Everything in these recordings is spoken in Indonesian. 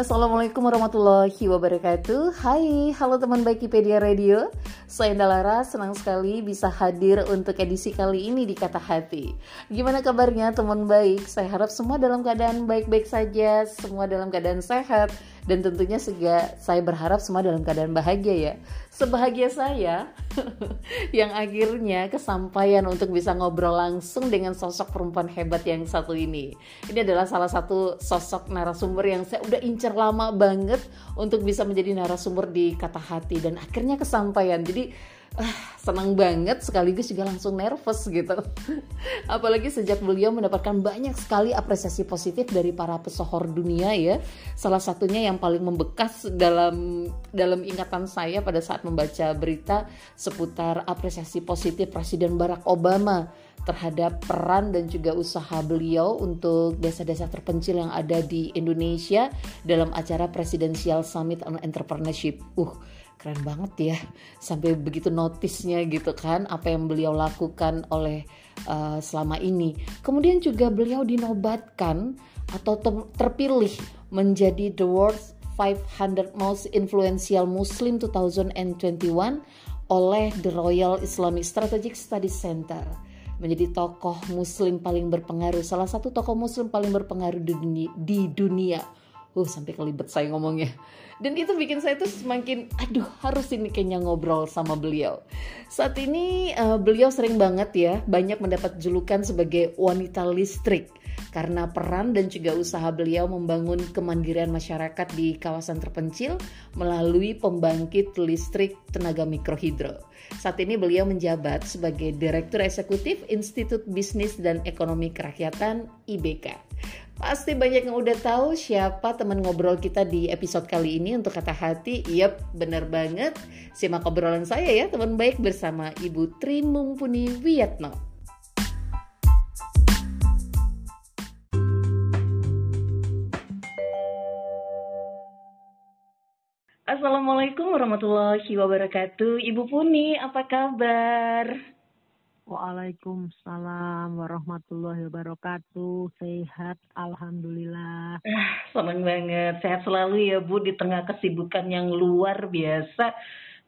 Assalamualaikum warahmatullahi wabarakatuh. Hai, halo teman Wikipedia Radio. Saya Dalara, senang sekali bisa hadir untuk edisi kali ini di Kata Hati. Gimana kabarnya teman baik? Saya harap semua dalam keadaan baik-baik saja Semua dalam keadaan sehat Dan tentunya juga saya berharap semua dalam keadaan bahagia ya. Sebahagia saya Yang akhirnya kesampaian untuk bisa ngobrol langsung dengan sosok perempuan hebat yang satu ini. Ini adalah salah satu sosok narasumber yang saya udah incar lama banget untuk bisa menjadi narasumber di kata hati. Dan akhirnya kesampaian. Jadi senang banget sekaligus juga langsung nervous gitu apalagi sejak beliau mendapatkan banyak sekali apresiasi positif dari para pesohor dunia ya salah satunya yang paling membekas dalam dalam ingatan saya pada saat membaca berita seputar apresiasi positif Presiden Barack Obama terhadap peran dan juga usaha beliau untuk desa-desa terpencil yang ada di Indonesia dalam acara Presidential Summit on Entrepreneurship. Uh, keren banget ya. Sampai begitu notisnya gitu kan apa yang beliau lakukan oleh uh, selama ini. Kemudian juga beliau dinobatkan atau terpilih menjadi the world's 500 most influential Muslim 2021 oleh the Royal Islamic Strategic Studies Center menjadi tokoh muslim paling berpengaruh, salah satu tokoh muslim paling berpengaruh di dunia. Di dunia. Uh, sampai kelibet saya ngomongnya. Dan itu bikin saya tuh semakin, aduh harus ini kayaknya ngobrol sama beliau. Saat ini uh, beliau sering banget ya, banyak mendapat julukan sebagai wanita listrik karena peran dan juga usaha beliau membangun kemandirian masyarakat di kawasan terpencil melalui pembangkit listrik tenaga mikrohidro. Saat ini beliau menjabat sebagai Direktur Eksekutif Institut Bisnis dan Ekonomi Kerakyatan IBK. Pasti banyak yang udah tahu siapa teman ngobrol kita di episode kali ini untuk kata hati. Yap, bener banget. Simak obrolan saya ya teman baik bersama Ibu Tri Mumpuni Wiatno. Assalamualaikum warahmatullahi wabarakatuh. Ibu Puni, apa kabar? Waalaikumsalam warahmatullahi wabarakatuh. Sehat, alhamdulillah. Ah, senang banget. Sehat selalu ya Bu di tengah kesibukan yang luar biasa.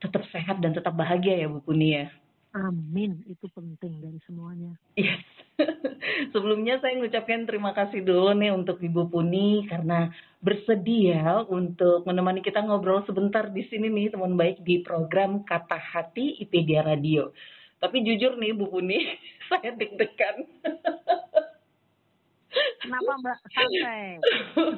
Tetap sehat dan tetap bahagia ya Bu Puni ya. Amin, itu penting dari semuanya. Yes. Sebelumnya saya mengucapkan terima kasih dulu nih untuk Ibu Puni karena bersedia untuk menemani kita ngobrol sebentar di sini nih teman baik di program Kata Hati IPedia Radio. Tapi jujur nih Bu Puni, saya deg-degan. Kenapa Mbak santai?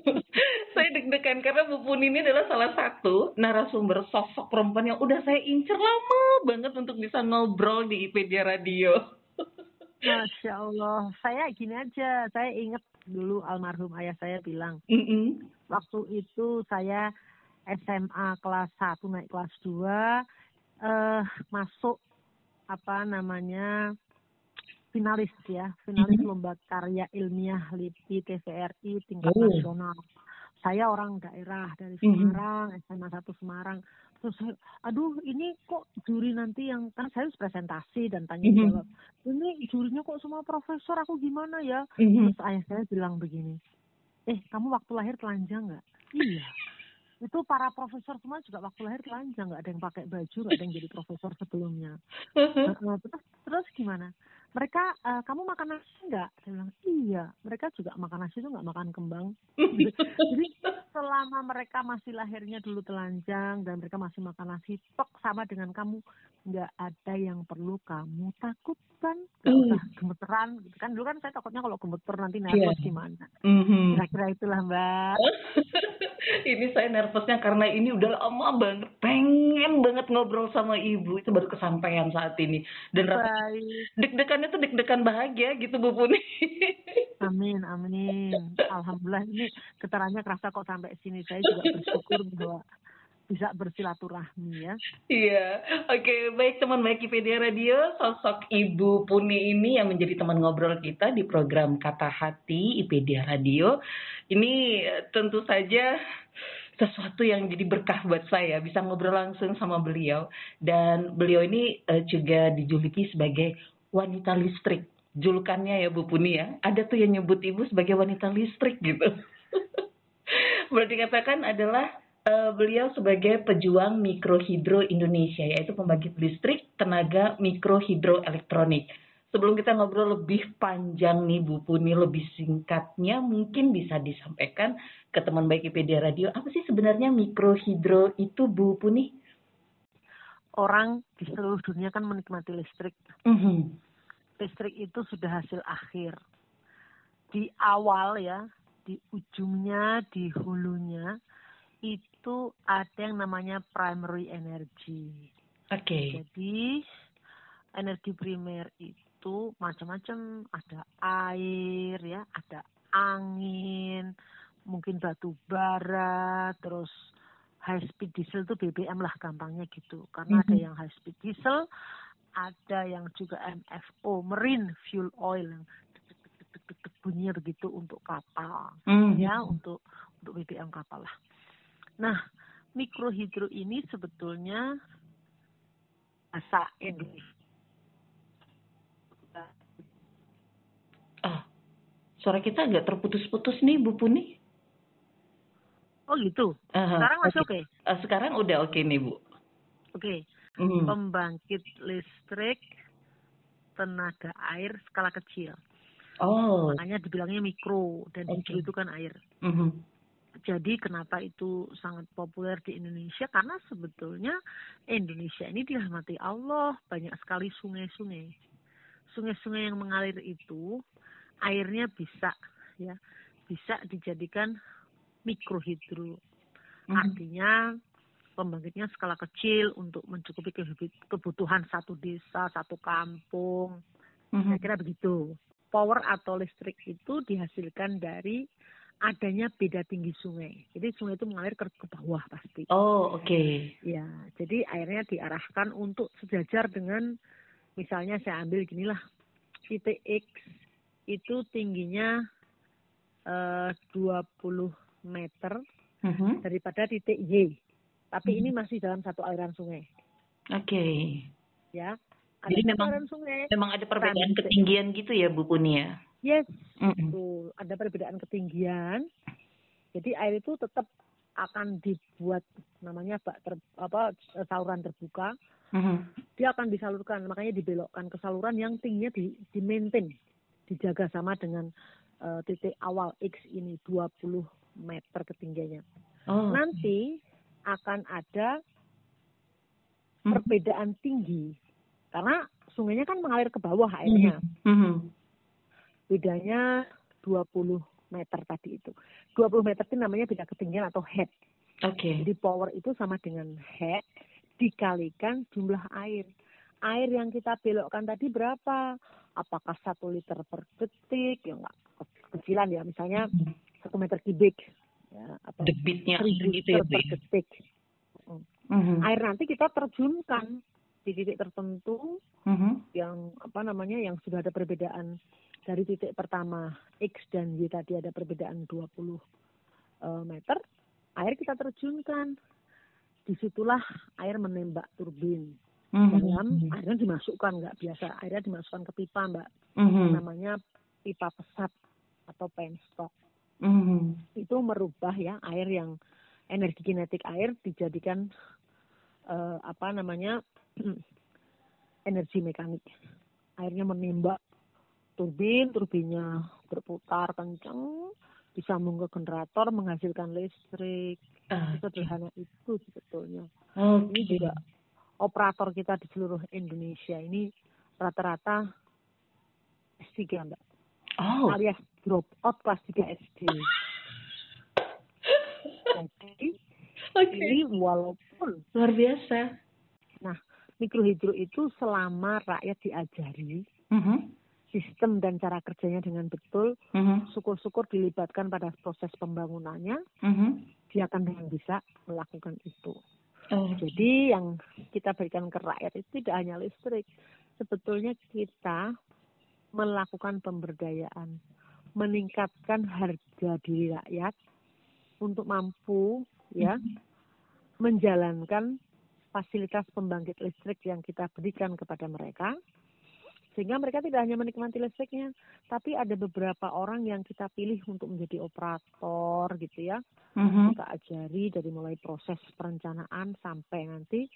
saya deg-degan karena Bu Puni ini adalah salah satu narasumber sosok perempuan yang udah saya incer lama banget untuk bisa ngobrol di IPedia Radio. Masya Allah, saya gini aja, saya ingat dulu almarhum ayah saya bilang, mm -mm. waktu itu saya SMA kelas 1 naik kelas 2, eh masuk apa namanya finalis ya, finalis Mhm. lomba karya ilmiah LIPI TVRI tingkat Oh. nasional. Saya orang daerah dari Mhm. Semarang, SMA 1 Semarang. Terus saya, aduh ini kok juri nanti yang kan saya harus presentasi dan tanya Mhm. jawab. Ini jurinya kok semua profesor, aku gimana ya? Mhm. Terus ayah saya bilang begini, eh kamu waktu lahir telanjang nggak? Iya. Itu para profesor semua juga waktu lahir telanjang, nggak ada yang pakai baju, nggak ada yang jadi profesor sebelumnya. Terus terus gimana? Mereka, eh, kamu makan nasi nggak? Saya bilang, iya. Mereka juga makan nasi itu nggak makan kembang. Jadi selama mereka masih lahirnya dulu telanjang dan mereka masih makan nasi, tok sama dengan kamu, nggak ada yang perlu kamu takutkan. Hmm. usah gemeteran. Gitu kan dulu kan saya takutnya kalau gemeter nanti nervous Iya. gimana. Mhm. Kira-kira itulah mbak. ini saya nervousnya karena ini udah lama banget pengen banget ngobrol sama ibu itu baru kesampaian saat ini dan rasa Baik. Deg-degannya tuh deg-degan bahagia gitu Bu Puni. Amin, amin. Alhamdulillah ini getarannya kerasa kok sampai sini. Saya juga bersyukur bahwa bisa bersilaturahmi ya. Iya, oke baik teman baik IPedia Radio, sosok Ibu Puni ini yang menjadi teman ngobrol kita di program Kata Hati IPedia Radio. Ini eh, tentu saja sesuatu yang jadi berkah buat saya bisa ngobrol langsung sama beliau dan beliau ini eh, juga dijuluki sebagai wanita listrik. Julukannya ya Bu Puni ya. Ada tuh yang nyebut Ibu sebagai wanita listrik gitu. Boleh dikatakan adalah eh, beliau sebagai pejuang mikrohidro Indonesia, yaitu pembangkit listrik tenaga mikrohidroelektronik. Sebelum kita ngobrol lebih panjang nih Bu Puni, lebih singkatnya mungkin bisa disampaikan ke teman baik IPedia Radio. Apa sih sebenarnya mikrohidro itu Bu Puni? Orang di seluruh dunia kan menikmati listrik. Mhm. Listrik itu sudah hasil akhir. Di awal ya, di ujungnya, di hulunya, itu ada yang namanya primary energy. Oke. Jadi energi primer itu macam-macam, ada air ya, ada angin, mungkin batu bara, terus high speed diesel itu BBM lah gampangnya gitu. Karena ada Mhm. yang high speed diesel, ada yang juga MFO, marine fuel oil yang bunyinya begitu untuk kapal Mhm. ya untuk untuk BBM kapal lah. Nah, mikrohidro ini sebetulnya bahasa Indonesia Ah, suara kita agak terputus-putus nih Bu Puni. Oh gitu. Aha, Sekarang masih oke. oke. Eh, sekarang udah oke nih Bu. Oke. Mhm. Pembangkit listrik tenaga air skala kecil. Oh. Makanya dibilangnya mikro dan Oke. hidro itu kan air. Mhm. Jadi kenapa itu sangat populer di Indonesia? Karena sebetulnya Indonesia ini dirahmati Allah, banyak sekali sungai-sungai. Sungai-sungai yang mengalir itu airnya bisa ya, bisa dijadikan mikrohidro. Mhm. Artinya pembangkitnya skala kecil untuk mencukupi kebutuhan satu desa, satu kampung. Saya kira begitu. Power atau listrik itu dihasilkan dari adanya beda tinggi sungai. Jadi sungai itu mengalir ke, ke bawah pasti. Oh, oke. Ya, jadi airnya diarahkan untuk sejajar dengan misalnya saya ambil ginilah titik X itu tingginya eh, 20 meter Mhm. daripada titik Y. Tapi Mhm. ini masih dalam satu aliran sungai, Oke. ya. Jadi Ada memang- aliran sungai. Memang ada perbedaan Sampai- ketinggian gitu ya Bu Puni ya? Yes, Mhm. Betul, ada perbedaan ketinggian. Jadi air itu tetap akan dibuat namanya bak ter, apa saluran terbuka. Mhm. Dia akan disalurkan, makanya dibelokkan ke saluran yang tingginya di, di maintain, dijaga sama dengan eh, titik awal X ini 20 meter ketinggiannya. Oh. Nanti akan ada Mhm. perbedaan tinggi karena sungainya kan mengalir ke bawah airnya. Mhm. bedanya 20 meter tadi itu. 20 meter itu namanya beda ketinggian atau head. Oke. Jadi power itu sama dengan head dikalikan jumlah air. Air yang kita belokkan tadi berapa? Apakah satu liter per detik? Ya enggak kecilan ya, misalnya satu meter kubik ya, atau Debitnya gitu ya per detik. Mhm. Air nanti kita terjunkan di titik tertentu Mhm. yang apa namanya yang sudah ada perbedaan dari titik pertama X dan Y tadi ada perbedaan 20 eh, meter, air kita terjunkan. Di situlah air menembak turbin. Mhm. Dalam airnya dimasukkan nggak biasa, airnya dimasukkan ke pipa mbak, Mhm. namanya pipa pesat atau penstock. Mhm. Itu merubah ya air yang energi kinetik air dijadikan eh, apa namanya energi mekanik. Airnya menembak turbin, turbinnya berputar kencang, disambung ke generator menghasilkan listrik. Ah, Sederhana itu sebetulnya. Oke. Ini juga operator kita di seluruh Indonesia ini rata-rata S3 mbak, Oh. alias drop out kelas 3 SD. Jadi Oke. ini walaupun Luar biasa. mikrohidro itu selama rakyat diajari Mhm. sistem dan cara kerjanya dengan betul, Mhm. syukur-syukur dilibatkan pada proses pembangunannya, Mhm. dia akan dengan bisa melakukan itu. Oh. Jadi yang kita berikan ke rakyat itu tidak hanya listrik, sebetulnya kita melakukan pemberdayaan, meningkatkan harga diri rakyat untuk mampu ya menjalankan fasilitas pembangkit listrik yang kita berikan kepada mereka sehingga mereka tidak hanya menikmati listriknya tapi ada beberapa orang yang kita pilih untuk menjadi operator gitu ya Mhm. kita ajari dari mulai proses perencanaan sampai nanti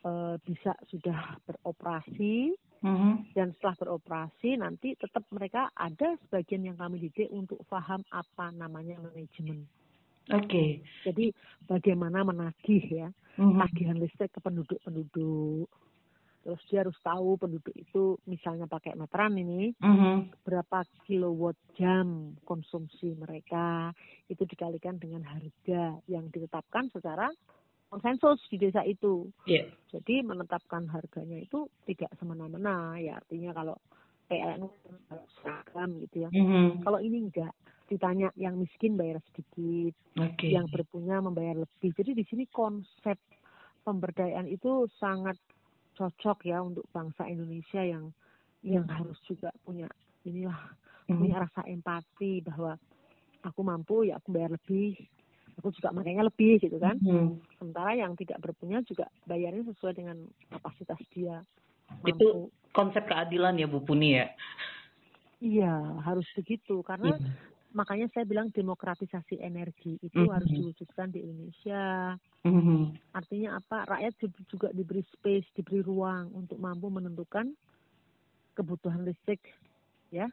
eh, bisa sudah beroperasi Mhm. dan setelah beroperasi nanti tetap mereka ada sebagian yang kami didik untuk paham apa namanya manajemen. Oke. Jadi bagaimana menagih ya Mhm. tagihan listrik ke penduduk-penduduk. Terus dia harus tahu penduduk itu misalnya pakai meteran ini Mhm. berapa kilowatt jam konsumsi mereka itu dikalikan dengan harga yang ditetapkan secara konsensus di desa itu. Iya. Jadi menetapkan harganya itu tidak semena-mena ya artinya kalau PLN seragam gitu ya. Mhm. Kalau ini enggak ditanya yang miskin bayar sedikit, Oke. yang berpunya membayar lebih. Jadi di sini konsep pemberdayaan itu sangat cocok ya untuk bangsa Indonesia yang yang harus juga punya inilah Mhm. punya rasa empati bahwa aku mampu ya aku bayar lebih aku juga makanya lebih gitu kan Mhm. sementara yang tidak berpunya juga bayarnya sesuai dengan kapasitas dia Itu mampu konsep keadilan ya Bu Puni ya. iya harus begitu karena Iya. makanya saya bilang demokratisasi energi itu Mhm. harus diwujudkan di Indonesia Mhm. artinya apa rakyat ju- juga diberi space diberi ruang untuk mampu menentukan kebutuhan listrik ya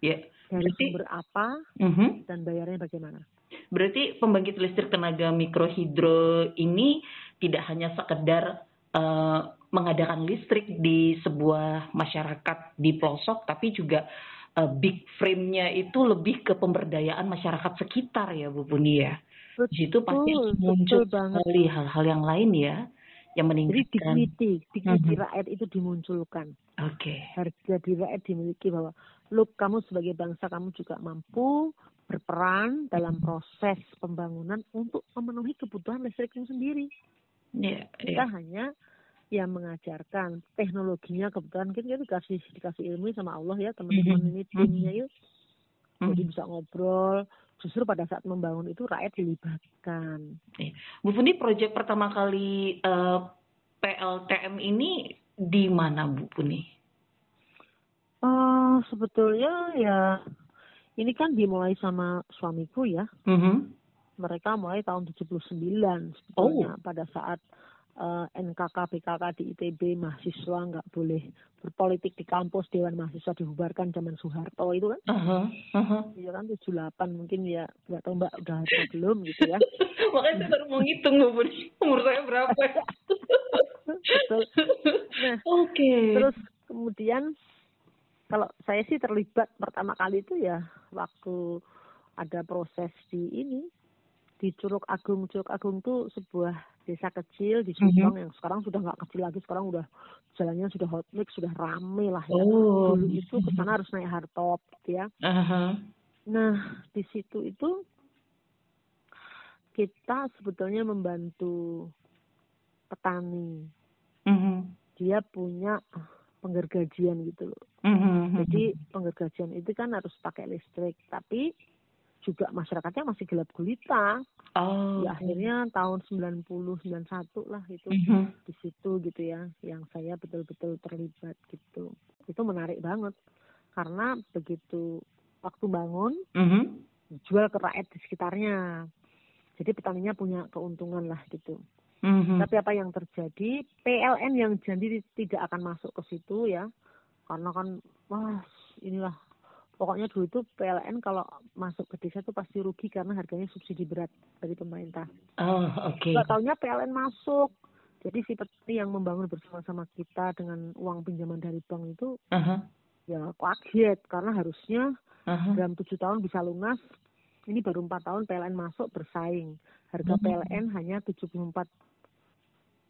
Ya. dari Berarti- sumber apa Mhm. dan bayarnya bagaimana Berarti pembangkit listrik tenaga mikrohidro ini tidak hanya sekedar eh, mengadakan listrik di sebuah masyarakat di pelosok, tapi juga eh, big frame-nya itu lebih ke pemberdayaan masyarakat sekitar ya Bu Puni ya. Di situ pasti Betul, muncul betul sekali hal-hal yang lain ya yang jadi meningkatkan. dignity dignity Mhm. rakyat itu dimunculkan Oke. harga diri rakyat dimiliki bahwa look kamu sebagai bangsa kamu juga mampu berperan dalam proses pembangunan untuk memenuhi kebutuhan listrikmu sendiri. Ya, Kita ya. hanya yang mengajarkan teknologinya kebetulan kita kan dikasih dikasih ilmu sama Allah ya teman-teman Mhm. ini timnya yuk jadi Hmm. bisa ngobrol justru pada saat membangun itu rakyat dilibatkan Bu Puni, proyek pertama kali eh, PLTM ini di mana Bu Puni? Oh sebetulnya ya ini kan dimulai sama suamiku ya Mhm. mereka mulai tahun 79 sebetulnya pada saat eh, NKK PKK di ITB mahasiswa nggak boleh berpolitik di kampus Dewan Mahasiswa dibubarkan zaman Soeharto itu kan Aha, aha. iya kan 78 mungkin ya nggak tahu mbak udah ada belum gitu ya Makanya saya baru mau ngitung Puni, umur saya berapa. betul Nah, Oke. terus kemudian kalau saya sih terlibat pertama kali itu ya waktu ada proses di ini di Curug Agung Curug Agung itu sebuah desa kecil di Subang yang sekarang sudah nggak kecil lagi sekarang udah jalannya sudah hot mix sudah rame lah ya Oh. dulu itu ke sana harus naik hardtop gitu ya Aha. nah di situ itu kita sebetulnya membantu petani Mhm. dia punya penggergajian gitu loh. Mhm. Jadi penggergajian itu kan harus pakai listrik, tapi juga masyarakatnya masih gelap gulita. oh. Ya akhirnya tahun 90 91 lah itu Mhm. di situ gitu ya yang saya betul-betul terlibat gitu. Itu menarik banget karena begitu waktu bangun Mhm. jual ke rakyat di sekitarnya. Jadi petaninya punya keuntungan lah gitu. Mhm. Tapi apa yang terjadi? PLN yang janji tidak akan masuk ke situ ya. Karena kan wah inilah pokoknya dulu itu PLN kalau masuk ke desa itu pasti rugi karena harganya subsidi berat dari pemerintah. Oh, oke. Nggak taunya PLN masuk. Jadi si petani yang membangun bersama-sama kita dengan uang pinjaman dari bank itu Aha, ya kaget karena harusnya aha. dalam tujuh tahun bisa lunas. Ini baru empat tahun PLN masuk bersaing. Harga Mhm. PLN hanya 74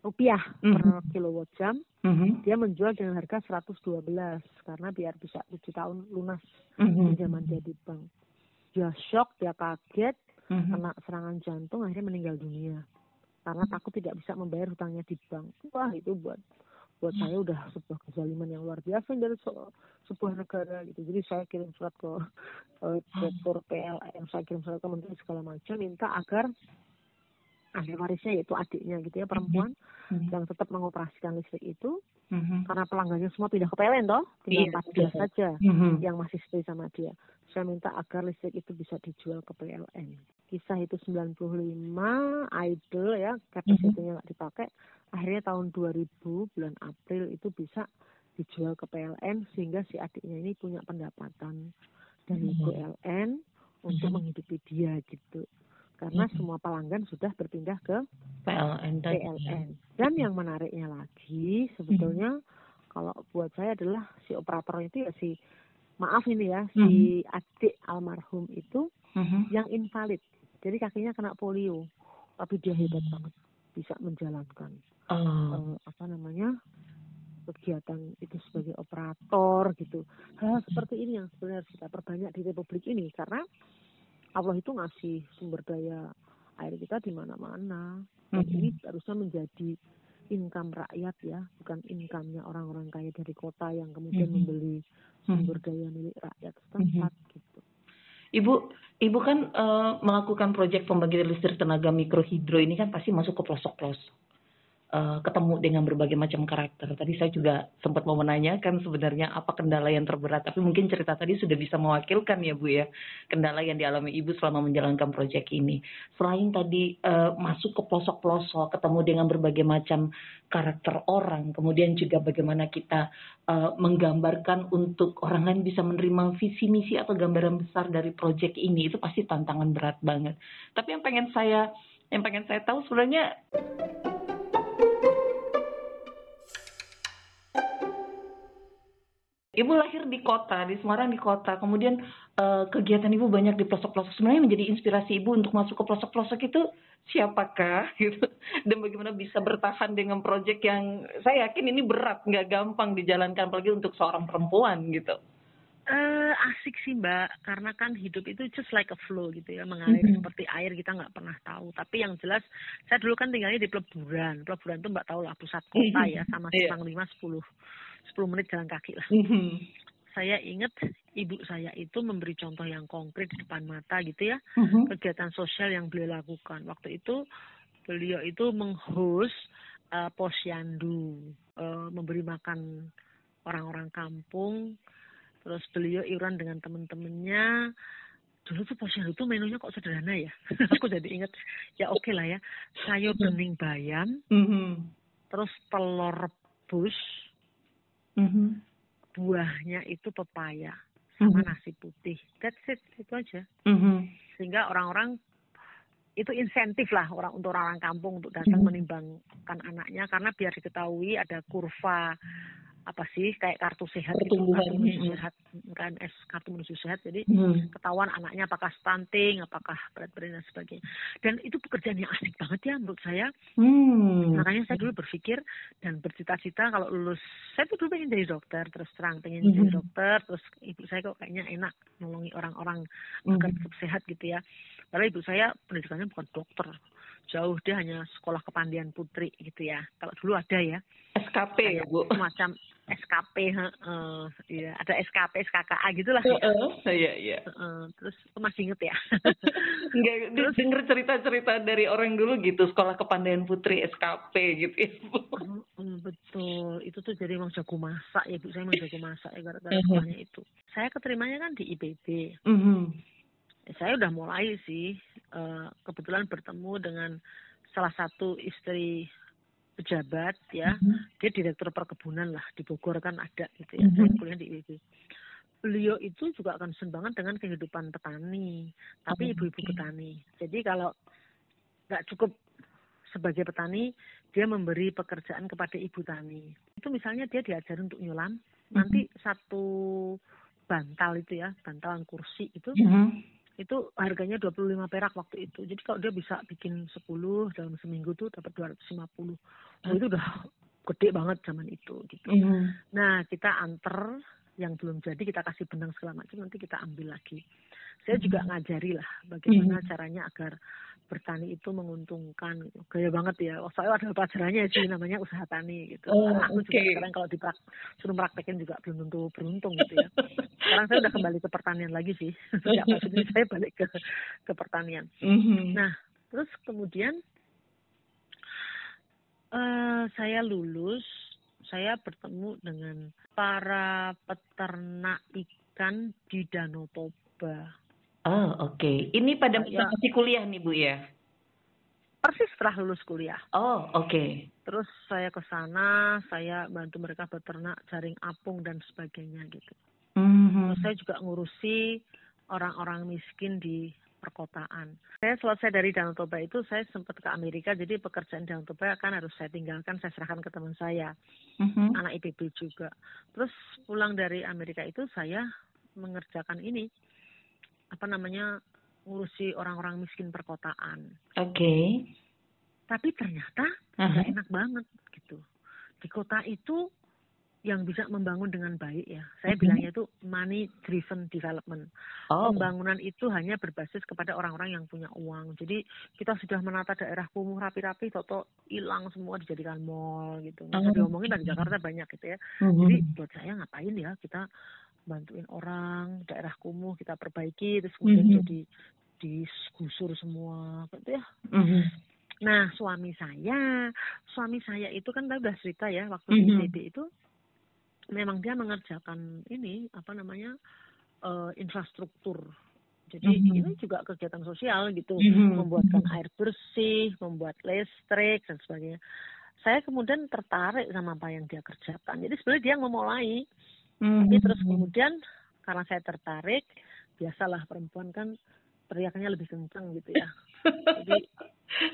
rupiah per Mhm. kilowatt jam. Mhm. Dia menjual dengan harga 112 karena biar bisa tujuh tahun lunas Mhm. pinjaman dia di bank. Dia shock, dia kaget, Mhm. kena serangan jantung, akhirnya meninggal dunia karena takut tidak bisa membayar hutangnya di bank. Wah itu buat buat saya udah sebuah kezaliman yang luar biasa dari se- sebuah negara gitu. Jadi saya kirim surat ke eh, direktur PLN, saya kirim surat ke menteri segala macam minta agar ahli warisnya yaitu adiknya gitu ya perempuan Mhm. yang tetap mengoperasikan listrik itu Mhm. karena pelanggannya semua pindah ke PLN toh, tinggal Iya, empat belas betul. saja Mhm. yang masih stay sama dia. Saya minta agar listrik itu bisa dijual ke PLN. Kisah itu 95, idle ya, kapasitinya nggak dipakai. Akhirnya tahun 2000, bulan April itu bisa dijual ke PLN sehingga si adiknya ini punya pendapatan dari Mhm. PLN untuk Mhm. menghidupi dia gitu. Karena semua pelanggan sudah berpindah ke PLN tadi. PLN. Dan yang menariknya lagi sebetulnya kalau buat saya adalah si operator itu ya si maaf ini ya si adik almarhum itu Mhm. yang invalid. Jadi kakinya kena polio, tapi dia hebat banget bisa menjalankan Oh. eh, apa namanya kegiatan itu sebagai operator gitu. Hal seperti ini yang sebenarnya harus kita perbanyak di Republik ini karena Allah itu ngasih sumber daya air kita di mana-mana. Dan Mhm. ini harusnya menjadi income rakyat ya, bukan income-nya orang-orang kaya dari kota yang kemudian Mhm. membeli sumber daya milik rakyat setempat gitu. Ibu, ibu kan eh, melakukan proyek pembangkit listrik tenaga mikrohidro ini kan pasti masuk ke pelosok-pelosok. Eh, ketemu dengan berbagai macam karakter. Tadi saya juga sempat mau menanyakan sebenarnya apa kendala yang terberat, tapi mungkin cerita tadi sudah bisa mewakilkan ya Bu ya, kendala yang dialami Ibu selama menjalankan proyek ini. Selain tadi eh, masuk ke pelosok-pelosok, ketemu dengan berbagai macam karakter orang, kemudian juga bagaimana kita eh, menggambarkan untuk orang lain bisa menerima visi misi atau gambaran besar dari proyek ini itu pasti tantangan berat banget. Tapi yang pengen saya yang pengen saya tahu sebenarnya Ibu lahir di kota, di Semarang di kota. Kemudian eh, kegiatan Ibu banyak di pelosok-pelosok. Sebenarnya menjadi inspirasi Ibu untuk masuk ke pelosok-pelosok itu siapakah gitu. Dan bagaimana bisa bertahan dengan proyek yang saya yakin ini berat, nggak gampang dijalankan apalagi untuk seorang perempuan gitu. Eh asik sih mbak, karena kan hidup itu just like a flow gitu ya, mengalir Mhm. seperti air kita nggak pernah tahu. Tapi yang jelas, saya dulu kan tinggalnya di peleburan. Peleburan itu mbak tahu lah pusat kota ya, sama Iya. Simpang Lima 10 10 menit jalan kaki lah. Mhm. Saya ingat ibu saya itu memberi contoh yang konkret di depan mata gitu ya, Mhm. kegiatan sosial yang beliau lakukan. Waktu itu beliau itu menghost eh, posyandu, eh, memberi makan orang-orang kampung, terus beliau iuran dengan teman-temannya. Dulu tuh posyandu tuh menunya kok sederhana ya. Aku jadi ingat, ya oke lah ya, sayur bening bayam, Mhm. terus telur rebus, Mhm. buahnya itu pepaya, sama Mhm. nasi putih. That's it, itu aja. Mhm. sehingga orang-orang itu insentif lah orang untuk orang-orang kampung untuk datang Mhm. menimbangkan anaknya karena biar diketahui ada kurva apa sih kayak kartu sehat gitu, Pertumbuhan. kartu menuju sehat KNS kartu menuju sehat jadi Mhm. ketahuan anaknya apakah stunting apakah berat badan dan sebagainya dan itu pekerjaan yang asik banget ya menurut saya Hmm. makanya saya dulu berpikir dan bercita-cita kalau lulus saya tuh dulu pengen jadi dokter terus terang pengen Mhm. jadi dokter terus ibu saya kok kayaknya enak nolongi orang-orang agar Mhm. tetap sehat gitu ya padahal ibu saya pendidikannya bukan dokter. Jauh dia hanya sekolah kepandian putri gitu ya. Kalau dulu ada ya. SKP ya bu. semacam SKP heeh, ya ada SKP SKKA gitulah ya. Heeh, iya iya. Heeh, terus masih inget ya. Enggak, di- denger cerita-cerita dari orang dulu gitu sekolah kepandaian putri SKP gitu ya bu. Mm, betul. Itu tuh jadi emang jago masak ya bu. Saya emang jago masak ya gara-gara sekolahnya itu. Saya keterimanya kan di IPB Mhm. Ya, saya udah mulai sih eh, kebetulan bertemu dengan salah satu istri pejabat ya dia direktur perkebunan lah di Bogor kan ada gitu ya Mhm. saya kuliah di IPB beliau itu juga concern banget dengan kehidupan petani tapi Oh, ibu-ibu oke. petani jadi kalau nggak cukup sebagai petani dia memberi pekerjaan kepada ibu tani itu misalnya dia diajarin untuk nyulam nanti satu bantal itu ya bantalan kursi itu Mhm. Itu harganya 25 perak waktu itu. Jadi kalau dia bisa bikin 10 dalam seminggu tuh dapat 250. Oh, itu udah gede banget zaman itu gitu. Mhm. Nah, kita anter yang belum jadi kita kasih benang segala macam nanti kita ambil lagi. Saya juga ngajari lah bagaimana caranya agar bertani itu menguntungkan gitu. Gaya banget ya. Oh, soalnya ada pelajarannya sih namanya usaha tani gitu. Oh, Karena aku juga oke. sekarang kalau diprak suruh praktekin juga belum tentu beruntung gitu ya. Sekarang saya udah kembali ke pertanian lagi sih. Sejak ini saya balik ke ke pertanian. Mhm. Nah, terus kemudian eh saya lulus, saya bertemu dengan para peternak ikan di Danau Toba. Oh, oke. Ini pada Ya. masih kuliah nih, Bu ya? Persis setelah lulus kuliah. Oh, oke. Terus saya ke sana, saya bantu mereka beternak jaring apung dan sebagainya gitu. Mhm. Terus saya juga ngurusi orang-orang miskin di perkotaan. Saya selesai dari Danau Toba itu, saya sempat ke Amerika, jadi pekerjaan Danau Toba kan harus saya tinggalkan, saya serahkan ke teman saya, Mhm. anak IPB juga. Terus pulang dari Amerika itu saya mengerjakan ini, apa namanya, ngurusi orang-orang miskin perkotaan. Oke. Tapi ternyata Aha. nggak enak banget gitu. Di kota itu yang bisa membangun dengan baik ya. Saya Mhm. bilangnya itu money driven development. Oh. Pembangunan itu hanya berbasis kepada orang-orang yang punya uang. Jadi kita sudah menata daerah kumuh rapi-rapi, toto hilang semua dijadikan mall gitu. Nggak usah Oh. diomongin di Jakarta banyak gitu ya. Mhm. Jadi buat saya ngapain ya kita bantuin orang daerah kumuh kita perbaiki terus kemudian Mhm. jadi digusur semua gitu ya. Mhm. Nah, suami saya, suami saya itu kan tadi udah cerita ya waktu di Mhm. ITB itu memang dia mengerjakan ini apa namanya eh, infrastruktur. Jadi Mhm. ini juga kegiatan sosial gitu, Mhm. membuatkan air bersih, membuat listrik dan sebagainya. Saya kemudian tertarik sama apa yang dia kerjakan. Jadi sebenarnya dia yang memulai, tapi Mhm. terus kemudian karena saya tertarik, biasalah perempuan kan teriaknya lebih kencang gitu ya. Jadi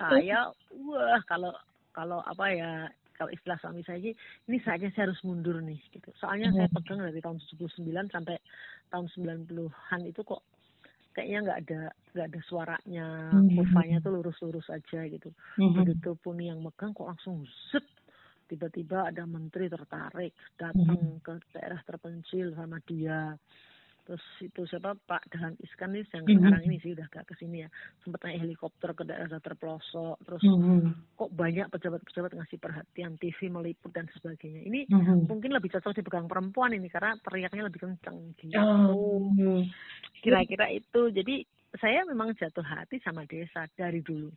saya wah kalau kalau apa ya kalau istilah suami saya sih ini saatnya saya harus mundur nih gitu soalnya saya pegang dari tahun 79 sampai tahun 90-an itu kok kayaknya nggak ada nggak ada suaranya Hmm. kurvanya tuh lurus-lurus aja gitu Mhm. begitu pun yang megang kok langsung zet tiba-tiba ada menteri tertarik datang ke daerah terpencil sama dia terus itu siapa Pak Dahlan Iskan nih yang Mhm. sekarang ini sih udah gak ke sini ya sempat naik helikopter ke daerah terpelosok terus Mhm. kok banyak pejabat-pejabat ngasih perhatian TV meliput dan sebagainya ini Mhm. mungkin lebih cocok dipegang perempuan ini karena teriaknya lebih kencang gitu Oh. kira-kira itu jadi saya memang jatuh hati sama desa dari dulu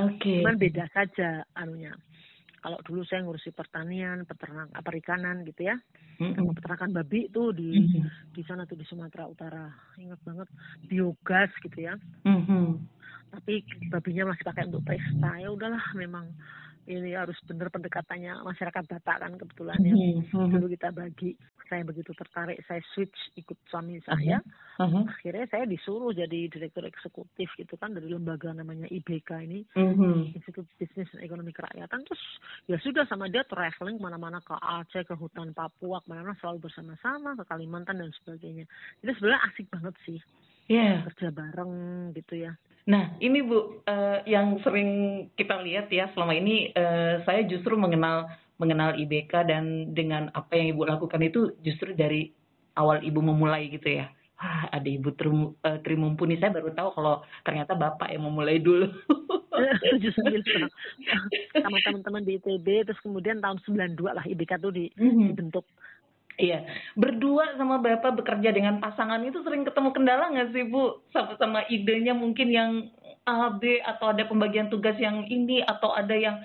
Oke. cuman beda saja anunya kalau dulu saya ngurusi pertanian peternak perikanan gitu ya Mhm. sama peternakan babi tuh di Mhm. di sana tuh di Sumatera Utara ingat banget biogas gitu ya Mhm. tapi babinya masih pakai untuk pesta ya udahlah memang ini harus bener pendekatannya masyarakat Batak kan kebetulan ya Mhm. dulu kita bagi. Saya begitu tertarik saya switch ikut suami saya. Mhm. akhirnya saya disuruh jadi direktur eksekutif gitu kan dari lembaga namanya IBK ini. Mhm. Institut Bisnis dan Ekonomi Kerakyatan. Terus ya sudah sama dia traveling ke mana-mana ke Aceh ke hutan Papua ke mana-mana selalu bersama-sama ke Kalimantan dan sebagainya. Jadi sebenarnya asik banget sih. Ya. kerja bareng gitu ya Nah, ini Bu, eh, yang sering kita lihat ya selama ini eh, saya justru mengenal mengenal IBK dan dengan apa yang Ibu lakukan itu justru dari awal Ibu memulai gitu ya. Wah, ada Ibu Tri, eh, Tri Mumpuni. Saya baru tahu kalau ternyata Bapak yang memulai dulu. tujuh sembilan sama teman-teman di ITB terus kemudian tahun 92 lah IBK tuh di, Mhm. dibentuk Iya, berdua sama Bapak bekerja dengan pasangan itu sering ketemu kendala nggak sih Bu? Sama-sama idenya mungkin yang A, B, atau ada pembagian tugas yang ini, atau ada yang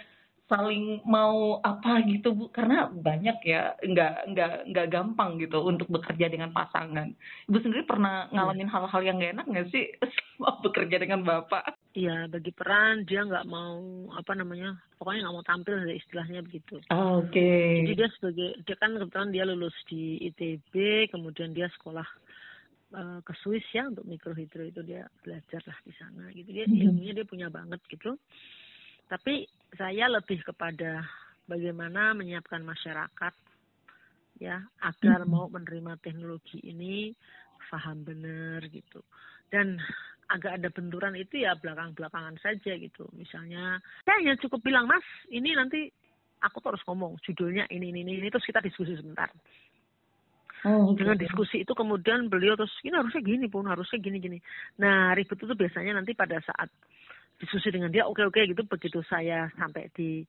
saling mau apa gitu Bu? Karena banyak ya, nggak nggak nggak gampang gitu untuk bekerja dengan pasangan. Ibu sendiri pernah ngalamin hal-hal yang nggak enak nggak sih sama bekerja dengan Bapak? Iya, bagi peran dia nggak mau apa namanya, pokoknya nggak mau tampil dari istilahnya begitu. Oke. Jadi dia sebagai dia kan kebetulan dia lulus di ITB, kemudian dia sekolah eh, ke Swiss ya untuk mikrohidro itu dia belajar lah di sana gitu. Dia Mhm. ilmunya dia punya banget gitu. Tapi saya lebih kepada bagaimana menyiapkan masyarakat ya agar Mhm. mau menerima teknologi ini paham benar gitu. Dan agak ada benturan itu ya belakang-belakangan saja gitu. Misalnya saya hanya cukup bilang, "Mas, ini nanti aku tuh harus ngomong judulnya ini ini ini, ini terus kita diskusi sebentar." Oh. Dengan diskusi itu kemudian beliau terus ini harusnya gini pun harusnya gini gini. Nah ribut itu biasanya nanti pada saat diskusi dengan dia oke oke gitu begitu saya sampai di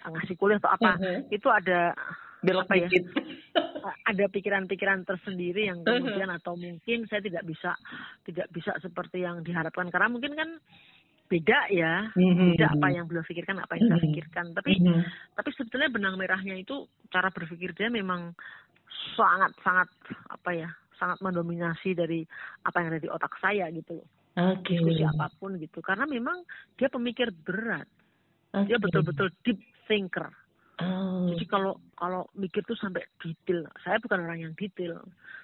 ngasih kuliah atau apa Mhm. itu ada Belok apa ya? ada pikiran-pikikiran tersendiri yang kemudian atau mungkin saya tidak bisa tidak bisa seperti yang diharapkan karena mungkin kan beda ya Mhm. beda apa yang beliau pikirkan apa yang saya Mhm. pikirkan tapi Mhm. tapi sebetulnya benang merahnya itu cara berpikir dia memang sangat sangat apa ya sangat mendominasi dari apa yang ada di otak saya gitu loh Oke. diskusi apa pun gitu karena memang dia pemikir berat dia Oke. betul-betul deep thinker Oh. jadi kalau kalau mikir tuh sampai detail saya bukan orang yang detail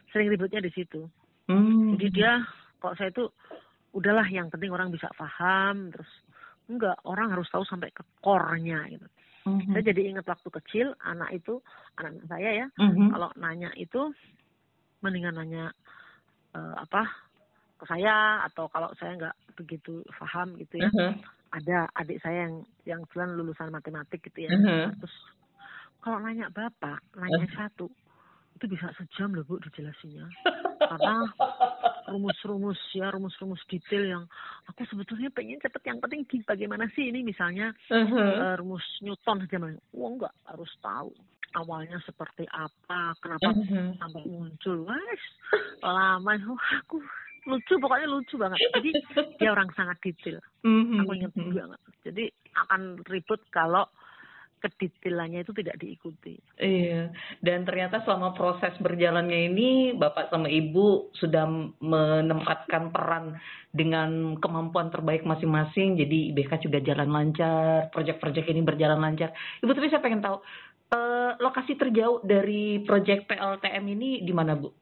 sering ribetnya di situ Hmm. jadi dia kalau saya itu udahlah yang penting orang bisa paham terus enggak orang harus tahu sampai ke core-nya gitu Mhm. saya jadi ingat waktu kecil anak itu anak saya ya Mhm. kalau nanya itu mendingan nanya eh, apa ke saya atau kalau saya nggak begitu paham gitu ya Mhm. ada adik saya yang yang kebetulan lulusan matematik gitu ya Mhm. terus kalau nanya bapak nanya satu itu bisa sejam loh bu dijelasinnya karena rumus-rumus ya rumus-rumus detail yang aku sebetulnya pengen cepet yang penting bagaimana sih ini misalnya Mhm. eh, rumus Newton saja wah enggak harus tahu awalnya seperti apa kenapa Mhm. sampai muncul wes lama aku lucu pokoknya lucu banget jadi dia orang sangat detail Mhm. aku ingat banget jadi akan ribut kalau kedetailannya itu tidak diikuti Iya, dan ternyata selama proses berjalannya ini Bapak sama Ibu sudah menempatkan peran dengan kemampuan terbaik masing-masing. Jadi IBK juga jalan lancar, proyek-proyek ini berjalan lancar. Ibu tapi saya pengen tahu eh, lokasi terjauh dari proyek PLTM ini di mana Bu?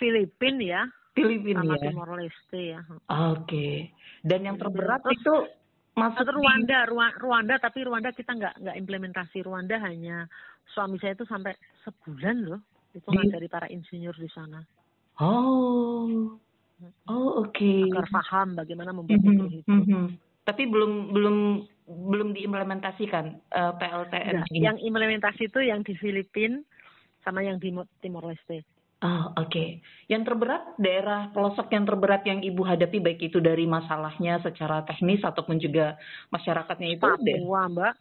Filipina ya Filipina sama ya. Timor Leste ya Oke. Dan yang terberat Terus- itu masuk Atau di- Rwanda, Rwa- Rwanda tapi Rwanda kita nggak nggak implementasi Rwanda hanya suami saya itu sampai sebulan loh itu Di- ngajari para insinyur di sana Oh. Oh, oke. agar paham bagaimana membuat Mhm, mikrohidro. mhm. Tapi belum belum belum diimplementasikan eh, PLTN Nah, yang implementasi itu yang di Filipina sama yang di Mo- Timor Leste. Oh, oke. Yang terberat daerah pelosok yang terberat yang Ibu hadapi baik itu dari masalahnya secara teknis ataupun juga masyarakatnya itu. Papua, Mbak.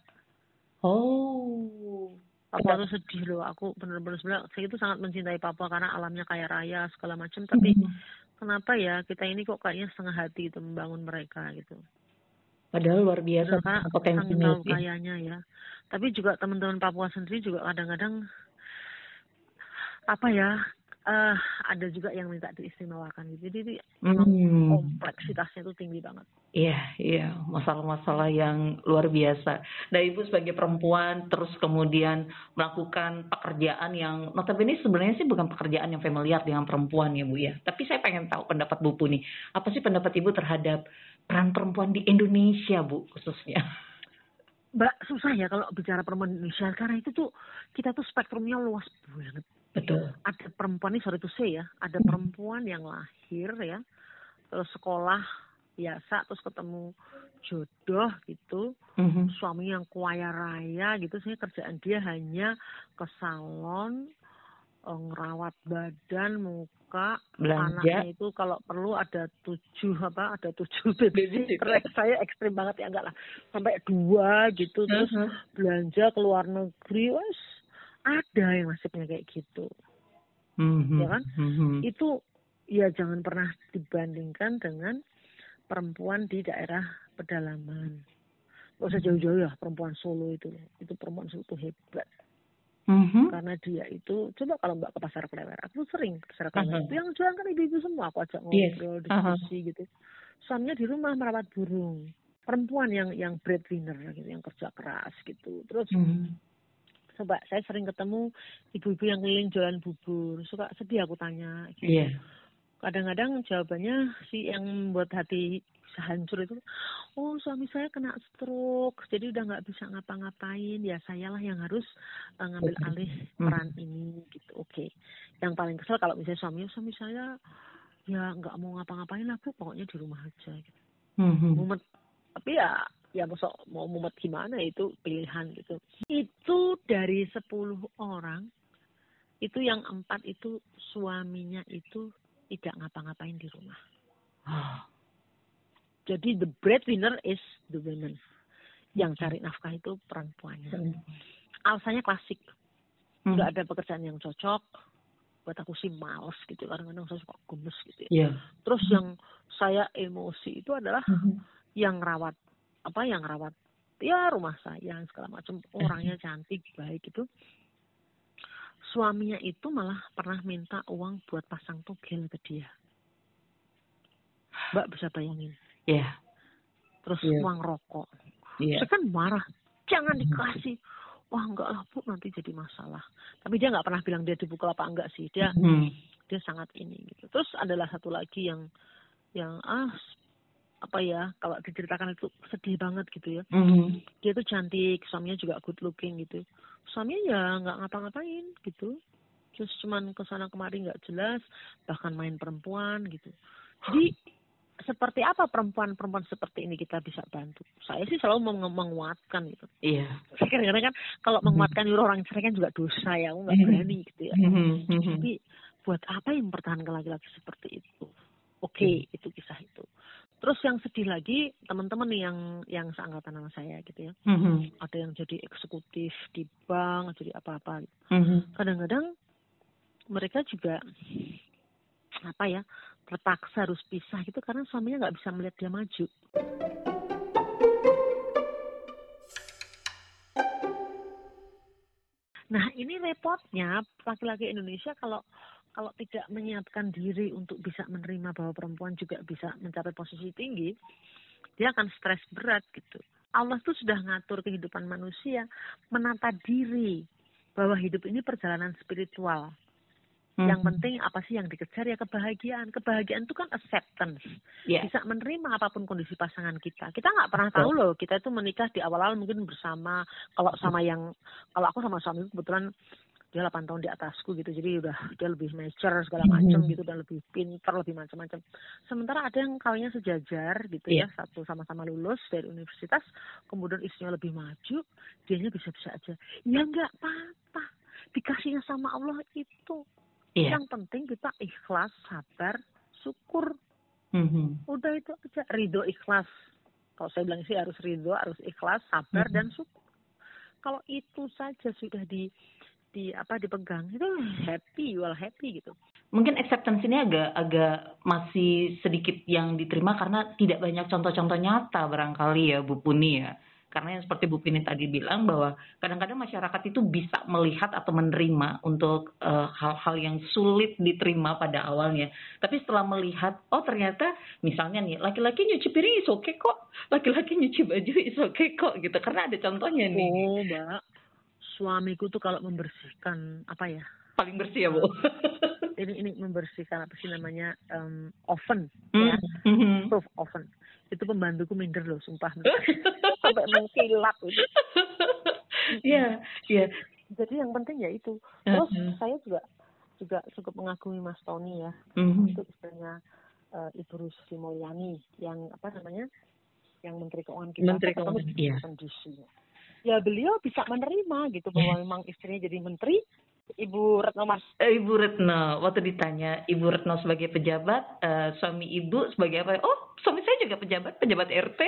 Oh. Papua itu sedih loh. Aku benar-benar sebenarnya saya itu sangat mencintai Papua karena alamnya kaya raya segala macam. Tapi Mhm. kenapa ya kita ini kok kayaknya setengah hati gitu membangun mereka gitu. Padahal luar biasa karena potensinya itu ya. kayanya ya. Tapi juga teman-teman Papua sendiri juga kadang-kadang apa ya eh ada juga yang minta diistimewakan gitu. Jadi Hmm. kompleksitasnya itu tinggi banget. Iya, iya, masalah-masalah yang luar biasa. Nah, Ibu sebagai perempuan terus kemudian melakukan pekerjaan yang notabene sebenarnya sih bukan pekerjaan yang familiar dengan perempuan ya, Bu ya. Tapi saya pengen tahu pendapat Bu nih. Apa sih pendapat Ibu terhadap peran perempuan di Indonesia, Bu, khususnya? Mbak susah ya kalau bicara perempuan Indonesia karena itu tuh kita tuh spektrumnya luas banget. Betul. Ada perempuan ini sorry to say ya, ada perempuan yang lahir ya, terus sekolah biasa terus ketemu jodoh gitu, Mhm. suami yang kaya raya gitu, saya kerjaan dia hanya ke salon, eh, ngerawat badan, mau suka Belanja. anaknya itu kalau perlu ada tujuh apa ada tujuh babysitter saya ekstrim banget ya enggak lah sampai dua gitu terus Uh-huh. belanja ke luar negeri wes ada yang nasibnya kayak gitu Mhm. Ya kan? Mhm. itu ya jangan pernah dibandingkan dengan perempuan di daerah pedalaman Gak usah jauh-jauh ya perempuan Solo itu itu perempuan Solo itu hebat Mhm. karena dia itu coba kalau mbak ke pasar klewer aku sering ke pasar klewer itu yang jualan kan ibu-ibu semua aku ajak Yes. ngobrol Aha. diskusi gitu suaminya di rumah merawat burung perempuan yang yang breadwinner gitu yang kerja keras gitu terus Mhm. Coba saya sering ketemu ibu-ibu yang keliling jualan bubur suka sedih aku tanya gitu. Iya. kadang-kadang jawabannya si yang membuat hati hancur itu oh suami saya kena stroke jadi udah nggak bisa ngapa-ngapain ya sayalah yang harus uh, ngambil Oke. alih Hmm. peran ini gitu oke yang paling kesel kalau misalnya suami suami saya ya nggak mau ngapa-ngapain lah bu pokoknya di rumah aja gitu Mhm. mumet tapi ya ya masuk mau mumet gimana itu pilihan gitu itu dari 10 orang itu yang empat itu suaminya itu tidak ngapa-ngapain di rumah Ah. jadi the breadwinner is the women yang cari nafkah itu perempuannya alasannya klasik Mhm. nggak ada pekerjaan yang cocok buat aku sih males gitu kadang-kadang saya suka gemes gitu ya. Iya. terus yang saya emosi itu adalah yang rawat apa yang rawat? Ya rumah saya segala macam. Orangnya cantik baik itu suaminya itu malah pernah minta uang buat pasang togel ke dia. Mbak bisa bayangin? Iya. terus Iya. uang rokok. Iya. saya kan marah. Jangan dikasih. Wah enggak lah bu nanti jadi masalah. Tapi dia nggak pernah bilang dia dipukul apa enggak sih. Dia Mhm. dia sangat ini gitu. Terus adalah satu lagi yang yang ah apa ya kalau diceritakan itu sedih banget gitu ya Mhm. dia tuh cantik suaminya juga good looking gitu suaminya ya nggak ngapa-ngapain gitu terus cuman ke sana kemari nggak jelas bahkan main perempuan gitu jadi seperti apa perempuan-perempuan seperti ini kita bisa bantu saya sih selalu meng- menguatkan gitu Iya. kadang-kadang kan kalau menguatkan nyuruh orang cerai kan juga dosa ya aku nggak Mhm. berani gitu ya Mhm. Mhm. tapi buat apa yang mempertahankan laki-laki seperti itu oke itu kisah itu terus yang sedih lagi teman-teman nih yang yang seangkatan sama saya gitu ya Mhm. ada yang jadi eksekutif di bank jadi apa-apa. Mhm. kadang-kadang mereka juga apa ya terpaksa harus pisah gitu karena suaminya nggak bisa melihat dia maju Nah ini repotnya laki-laki Indonesia kalau kalau tidak menyiapkan diri untuk bisa menerima bahwa perempuan juga bisa mencapai posisi tinggi, dia akan stres berat gitu. Allah tuh sudah ngatur kehidupan manusia, menata diri bahwa hidup ini perjalanan spiritual. Yang Mhm. penting apa sih yang dikejar ya kebahagiaan. Kebahagiaan itu kan acceptance Iya. bisa menerima apa pun kondisi pasangan kita. Kita nggak pernah tahu loh, kita itu menikah di awal-awal mungkin bersama. Kalau sama yang, kalau aku sama suami kebetulan dia 8 tahun di atasku gitu, jadi udah dia lebih mature segala macam Mhm. gitu, dan lebih pintar, lebih macam-macam. Sementara ada yang kawinnya sejajar gitu Iya. ya, satu sama-sama lulus dari universitas, kemudian istrinya lebih maju, dianya bisa-bisa aja. Ya nggak apa-apa, dikasihnya sama Allah itu. Iya. Yang penting kita ikhlas, sabar, syukur Mhm. udah itu aja ridho ikhlas kalau saya bilang sih harus ridho harus ikhlas sabar Mhm. dan syukur kalau itu saja sudah di di apa dipegang itu happy well happy gitu Mungkin acceptance ini agak agak masih sedikit yang diterima karena tidak banyak contoh-contoh nyata barangkali ya Bu Puni ya. Karena yang seperti Bu Puni tadi bilang bahwa kadang-kadang masyarakat itu bisa melihat atau menerima untuk eh, hal-hal yang sulit diterima pada awalnya. Tapi setelah melihat, oh ternyata misalnya nih laki-laki nyuci piring is okay kok, laki-laki nyuci baju is okay kok gitu. Karena ada contohnya nih. oh mbak suamiku tuh kalau membersihkan apa ya Paling bersih ya Bu. ini ini membersihkan apa sih namanya em, oven ya Mhm. stove oven itu pembantuku minder loh sumpah sampai mengkilap itu Iya, iya. jadi yang penting ya itu terus Mhm. saya juga juga cukup mengagumi Mas Tony ya Mhm. itu istilahnya eh, Ibu Rusli Mulyani yang apa namanya yang Menteri Keuangan kita Menteri Keuangan, iya. DC. Ya beliau bisa menerima gitu bahwa memang istrinya jadi menteri Ibu Retno Mas. Eh, Ibu Retno, waktu ditanya Ibu Retno sebagai pejabat, eh, suami Ibu sebagai apa? Oh, suami saya juga pejabat, pejabat RT.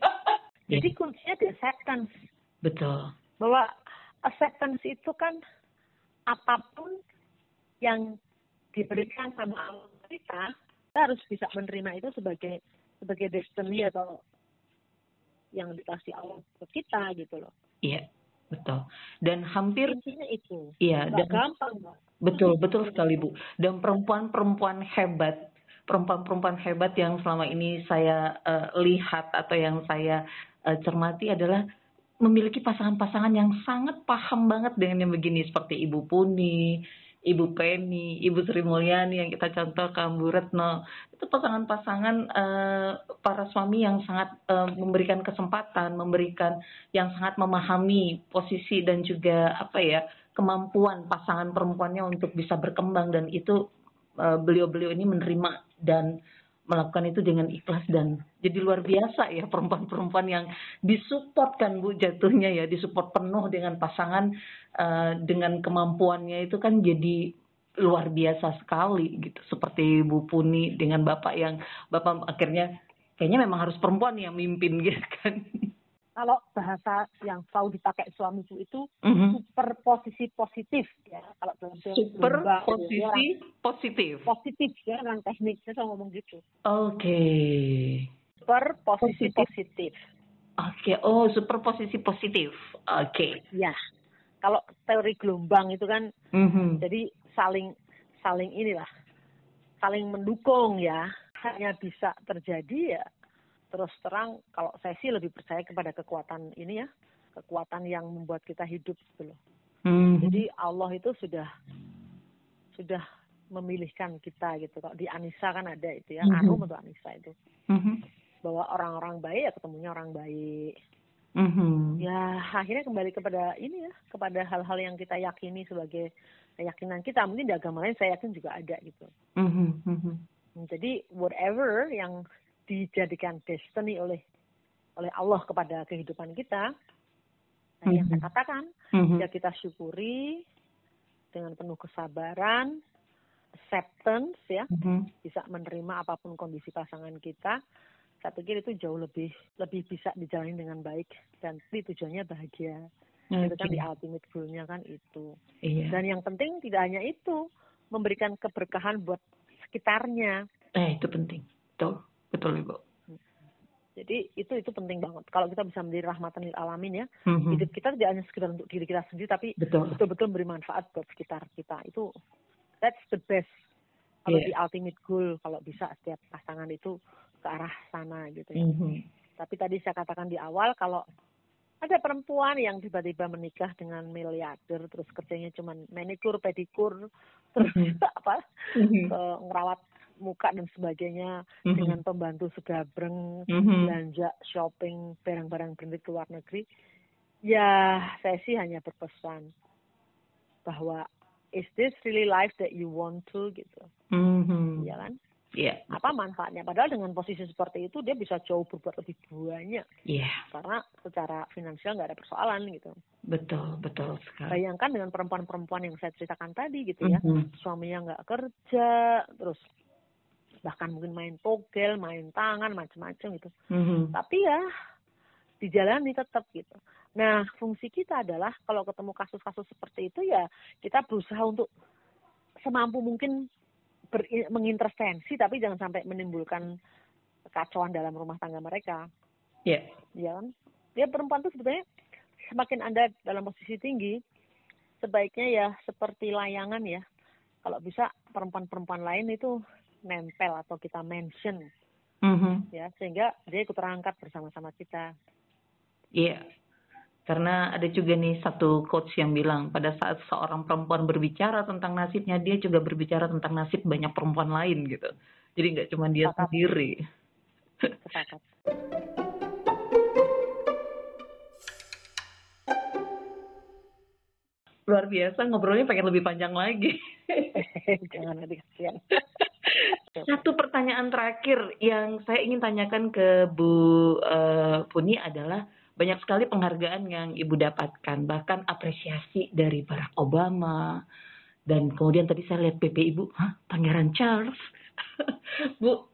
Jadi kuncinya di acceptance. Betul. Bahwa acceptance itu kan apa pun yang diberikan sama Allah kita, kita harus bisa menerima itu sebagai sebagai destiny atau yang dikasih Allah ke kita gitu loh. Iya, betul. Dan hampir Intinya itu. iya Nggak dan gampang, Mbak. betul betul sekali Bu. Dan perempuan-perempuan hebat, perempuan-perempuan hebat yang selama ini saya eh, lihat atau yang saya eh, cermati adalah memiliki pasangan-pasangan yang sangat paham banget dengan yang begini seperti Ibu Puni, Ibu Penny, Ibu Sri Mulyani yang kita contohkan Bu Retno. Itu pasangan-pasangan eh, para suami yang sangat eh, memberikan kesempatan, memberikan yang sangat memahami posisi dan juga apa ya kemampuan pasangan perempuannya untuk bisa berkembang dan itu eh, beliau-beliau ini menerima dan melakukan itu dengan ikhlas dan jadi luar biasa ya perempuan-perempuan yang disupport kan Bu jatuhnya ya disupport penuh dengan pasangan eh, dengan kemampuannya itu kan jadi luar biasa sekali gitu seperti Bu Puni dengan Bapak yang Bapak akhirnya kayaknya memang harus perempuan yang mimpin gitu kan. Kalau bahasa yang selalu dipakai suamiku itu Mhm. super posisi positif ya. Kalau dalam Super dia posisi orang positif. positif ya orang tekniknya selalu ngomong gitu. Oke. Super posisi Positif. positif. Oke, oh super posisi positif. Oke. Ya. Kalau teori gelombang itu kan Mhm. jadi saling saling inilah saling mendukung ya. Hanya bisa terjadi ya terus terang kalau saya sih lebih percaya kepada kekuatan ini ya, kekuatan yang membuat kita hidup gitu loh. Mhm. Jadi Allah itu sudah sudah memilihkan kita gitu. Kalau di Anissa kan ada itu ya, Mhm. Arum atau Anissa itu. Mhm. Bahwa orang-orang baik ya ketemunya orang baik. Mhm. Ya akhirnya kembali kepada ini ya, kepada hal-hal yang kita yakini sebagai keyakinan kita. Mungkin di agama lain saya yakin juga ada gitu. Mhm. Mhm. Jadi whatever yang dijadikan destiny oleh oleh Allah kepada kehidupan kita, nah yang saya Mhm. katakan Mhm. ya kita syukuri dengan penuh kesabaran, acceptance ya, Mhm. bisa menerima apa pun kondisi pasangan kita. Saya pikir itu jauh lebih lebih bisa dijalani dengan baik dan tujuannya bahagia. Itu kan di ultimate goal-nya kan itu. Iya. Dan yang penting tidak hanya itu, memberikan keberkahan buat sekitarnya. Eh, itu penting. Betul. Betul, Ibu. Jadi itu itu penting banget. Kalau kita bisa menjadi rahmatan lil alamin ya, Mhm. hidup kita tidak hanya sekedar untuk diri kita sendiri, tapi Betul. betul-betul memberi manfaat buat sekitar kita. Itu that's the best. Kalau Iya. di ultimate goal, kalau bisa setiap pasangan itu ke arah sana gitu ya. Mhm. Tapi tadi saya katakan di awal kalau ada perempuan yang tiba-tiba menikah dengan miliarder terus kerjanya cuma manikur, pedikur, terus Mhm. apa Mhm. eh, ngerawat muka dan sebagainya Mhm. dengan pembantu segabreng Mhm. belanja shopping barang-barang branded ke luar negeri ya saya sih hanya berpesan bahwa is this really life that you want to gitu Mhm. ya kan Iya. apa manfaatnya padahal dengan posisi seperti itu dia bisa jauh berbuat lebih banyak Iya. karena secara finansial nggak ada persoalan gitu Betul, betul sekali. bayangkan dengan perempuan-perempuan yang saya ceritakan tadi gitu ya Mhm. suaminya nggak kerja terus bahkan mungkin main togel main tangan macam-macam gitu Mhm. tapi ya dijalani tetap gitu. Nah, fungsi kita adalah kalau ketemu kasus-kasus seperti itu ya kita berusaha untuk semampu mungkin ber- mengintervensi tapi jangan sampai menimbulkan kekacauan dalam rumah tangga mereka. Iya. Ya kan? Ya perempuan itu sebetulnya semakin Anda dalam posisi tinggi sebaiknya ya seperti layangan ya. Kalau bisa perempuan-perempuan lain itu nempel atau kita mention Mhm. ya sehingga dia ikut terangkat bersama-sama kita. Iya. Karena ada juga nih satu coach yang bilang pada saat seorang perempuan berbicara tentang nasibnya, dia juga berbicara tentang nasib banyak perempuan lain gitu. Jadi nggak cuma dia Sepakat. sendiri. Sepakat. Luar biasa ngobrolnya pengen lebih panjang lagi. Jangan nanti kasihan. Satu pertanyaan terakhir yang saya ingin tanyakan ke Bu eh, Puni adalah banyak sekali penghargaan yang ibu dapatkan, bahkan apresiasi dari Barack Obama. Dan kemudian tadi saya lihat PP ibu, hah, Pangeran Charles. Bu,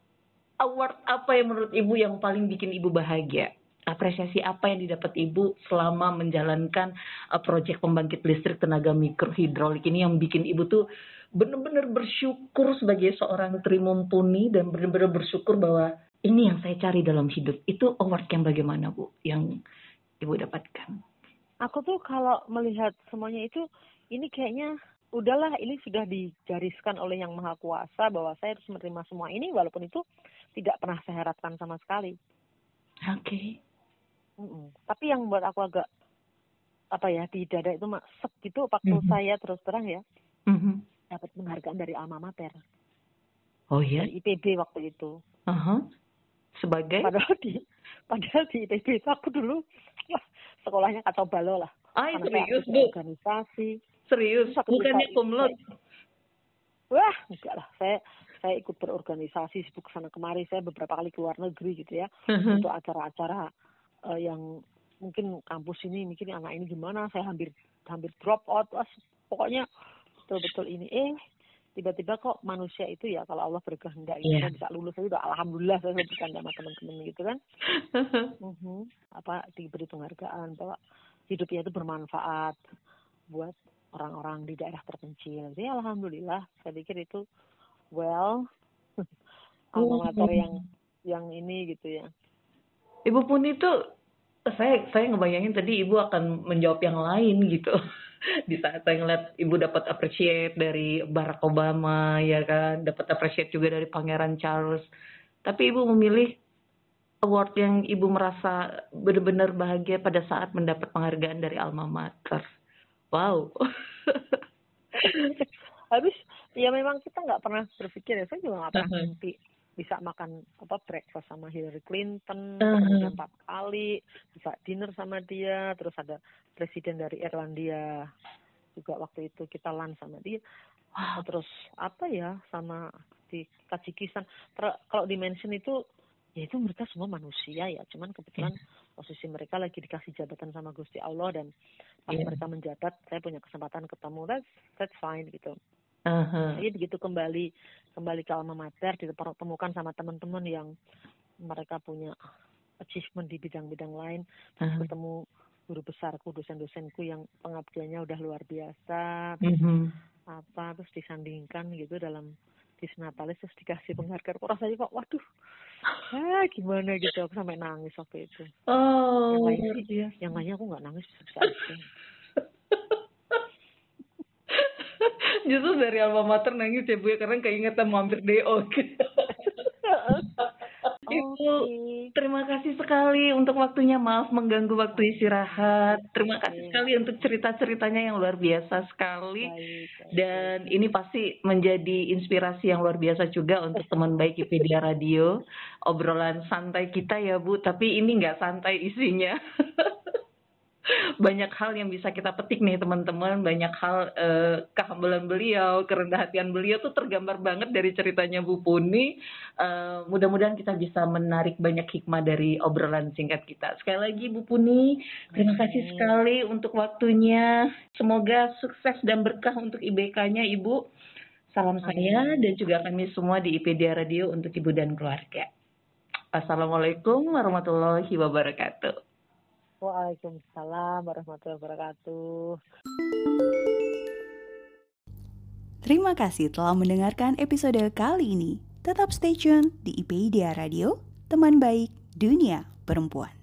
award apa yang menurut ibu yang paling bikin ibu bahagia? Apresiasi apa yang didapat ibu selama menjalankan uh, proyek pembangkit listrik tenaga mikrohidrolik ini yang bikin ibu tuh benar-benar bersyukur sebagai seorang trimumpuni dan benar-benar bersyukur bahwa ini yang saya cari dalam hidup. Itu award yang bagaimana bu yang ibu dapatkan? Aku tuh kalau melihat semuanya itu ini kayaknya udahlah ini sudah digariskan oleh yang maha kuasa bahwa saya harus menerima semua ini walaupun itu tidak pernah saya harapkan sama sekali. Oke. Okay. Mm-mm. Tapi yang buat aku agak apa ya di dada itu maksek gitu waktu mm -hmm. saya terus terang ya mm -hmm. dapat penghargaan dari alma mater. Oh iya. Dari IPB waktu itu. Uh -huh. Sebagai? Padahal di padahal di IPB itu aku dulu wah, sekolahnya kacau balau lah. Ah serius bu? Organisasi. Serius? Bukannya kumlot? Wah enggak lah saya saya ikut berorganisasi sibuk sana kemari saya beberapa kali keluar negeri gitu ya uh -huh. untuk acara-acara uh, yang mungkin kampus ini mungkin anak ini gimana? Saya hampir hampir drop out. Was, pokoknya betul-betul ini. Eh tiba-tiba kok manusia itu ya kalau Allah berkehendak yeah. saya bisa lulus. Saya udah alhamdulillah saya berikan sama teman-teman gitu kan. Uh-huh. apa diberi penghargaan bahwa hidupnya itu bermanfaat buat orang-orang di daerah terpencil. Jadi alhamdulillah saya pikir itu well alma mater yang yang ini gitu ya Ibu pun itu saya saya ngebayangin tadi ibu akan menjawab yang lain gitu. Di saat saya ngeliat ibu dapat appreciate dari Barack Obama ya kan? Dapat appreciate juga dari Pangeran Charles. Tapi ibu memilih award yang ibu merasa benar-benar bahagia pada saat mendapat penghargaan dari alma mater. Wow. Habis ya memang kita nggak pernah berpikir ya saya juga nggak pernah nanti bisa makan apa breakfast sama Hillary Clinton uh-huh. empat kali bisa dinner sama dia terus ada presiden dari Irlandia juga waktu itu kita lunch sama dia wow. terus apa ya sama di Tajikistan kalau di mention itu ya itu mereka semua manusia ya cuman kebetulan yeah. posisi mereka lagi dikasih jabatan sama Gusti Allah dan pas yeah. mereka menjabat saya punya kesempatan ketemu that's that's fine gitu Uh-huh. Jadi begitu kembali kembali ke alma mater ditemukan sama teman-teman yang mereka punya achievement di bidang-bidang lain, uh-huh. ketemu guru besarku, dosen-dosenku yang pengabdiannya udah luar biasa, terus uh-huh. apa terus disandingkan gitu dalam disnatalis terus dikasih penghargaan. Kok rasanya kok waduh, ah gimana gitu aku sampai nangis waktu itu. Oh, yang lainnya, yang lainnya aku nggak nangis bisa-bisa aja. Justru dari alma mater nangis ya Bu ya karena keingetan mampir DO. Ibu, okay. terima kasih sekali untuk waktunya. Maaf mengganggu waktu istirahat. Terima kasih sekali untuk cerita-ceritanya yang luar biasa sekali. Dan ini pasti menjadi inspirasi yang luar biasa juga untuk teman baik IPedia Radio. Obrolan santai kita ya Bu, tapi ini nggak santai isinya. banyak hal yang bisa kita petik nih teman-teman. Banyak hal eh, kehambalan beliau kerendahan hatian beliau tuh tergambar banget dari ceritanya Bu Puni. Eh, mudah-mudahan kita bisa menarik banyak hikmah dari obrolan singkat kita. Sekali lagi Bu Puni terima kasih sekali untuk waktunya. Semoga sukses dan berkah untuk IBK-nya Ibu. Salam saya dan juga kami semua di IPD Radio untuk Ibu dan keluarga. Assalamualaikum warahmatullahi wabarakatuh Waalaikumsalam warahmatullahi wabarakatuh. Terima kasih telah mendengarkan episode kali ini. Tetap stay tune di IPIDA Radio, teman baik dunia perempuan.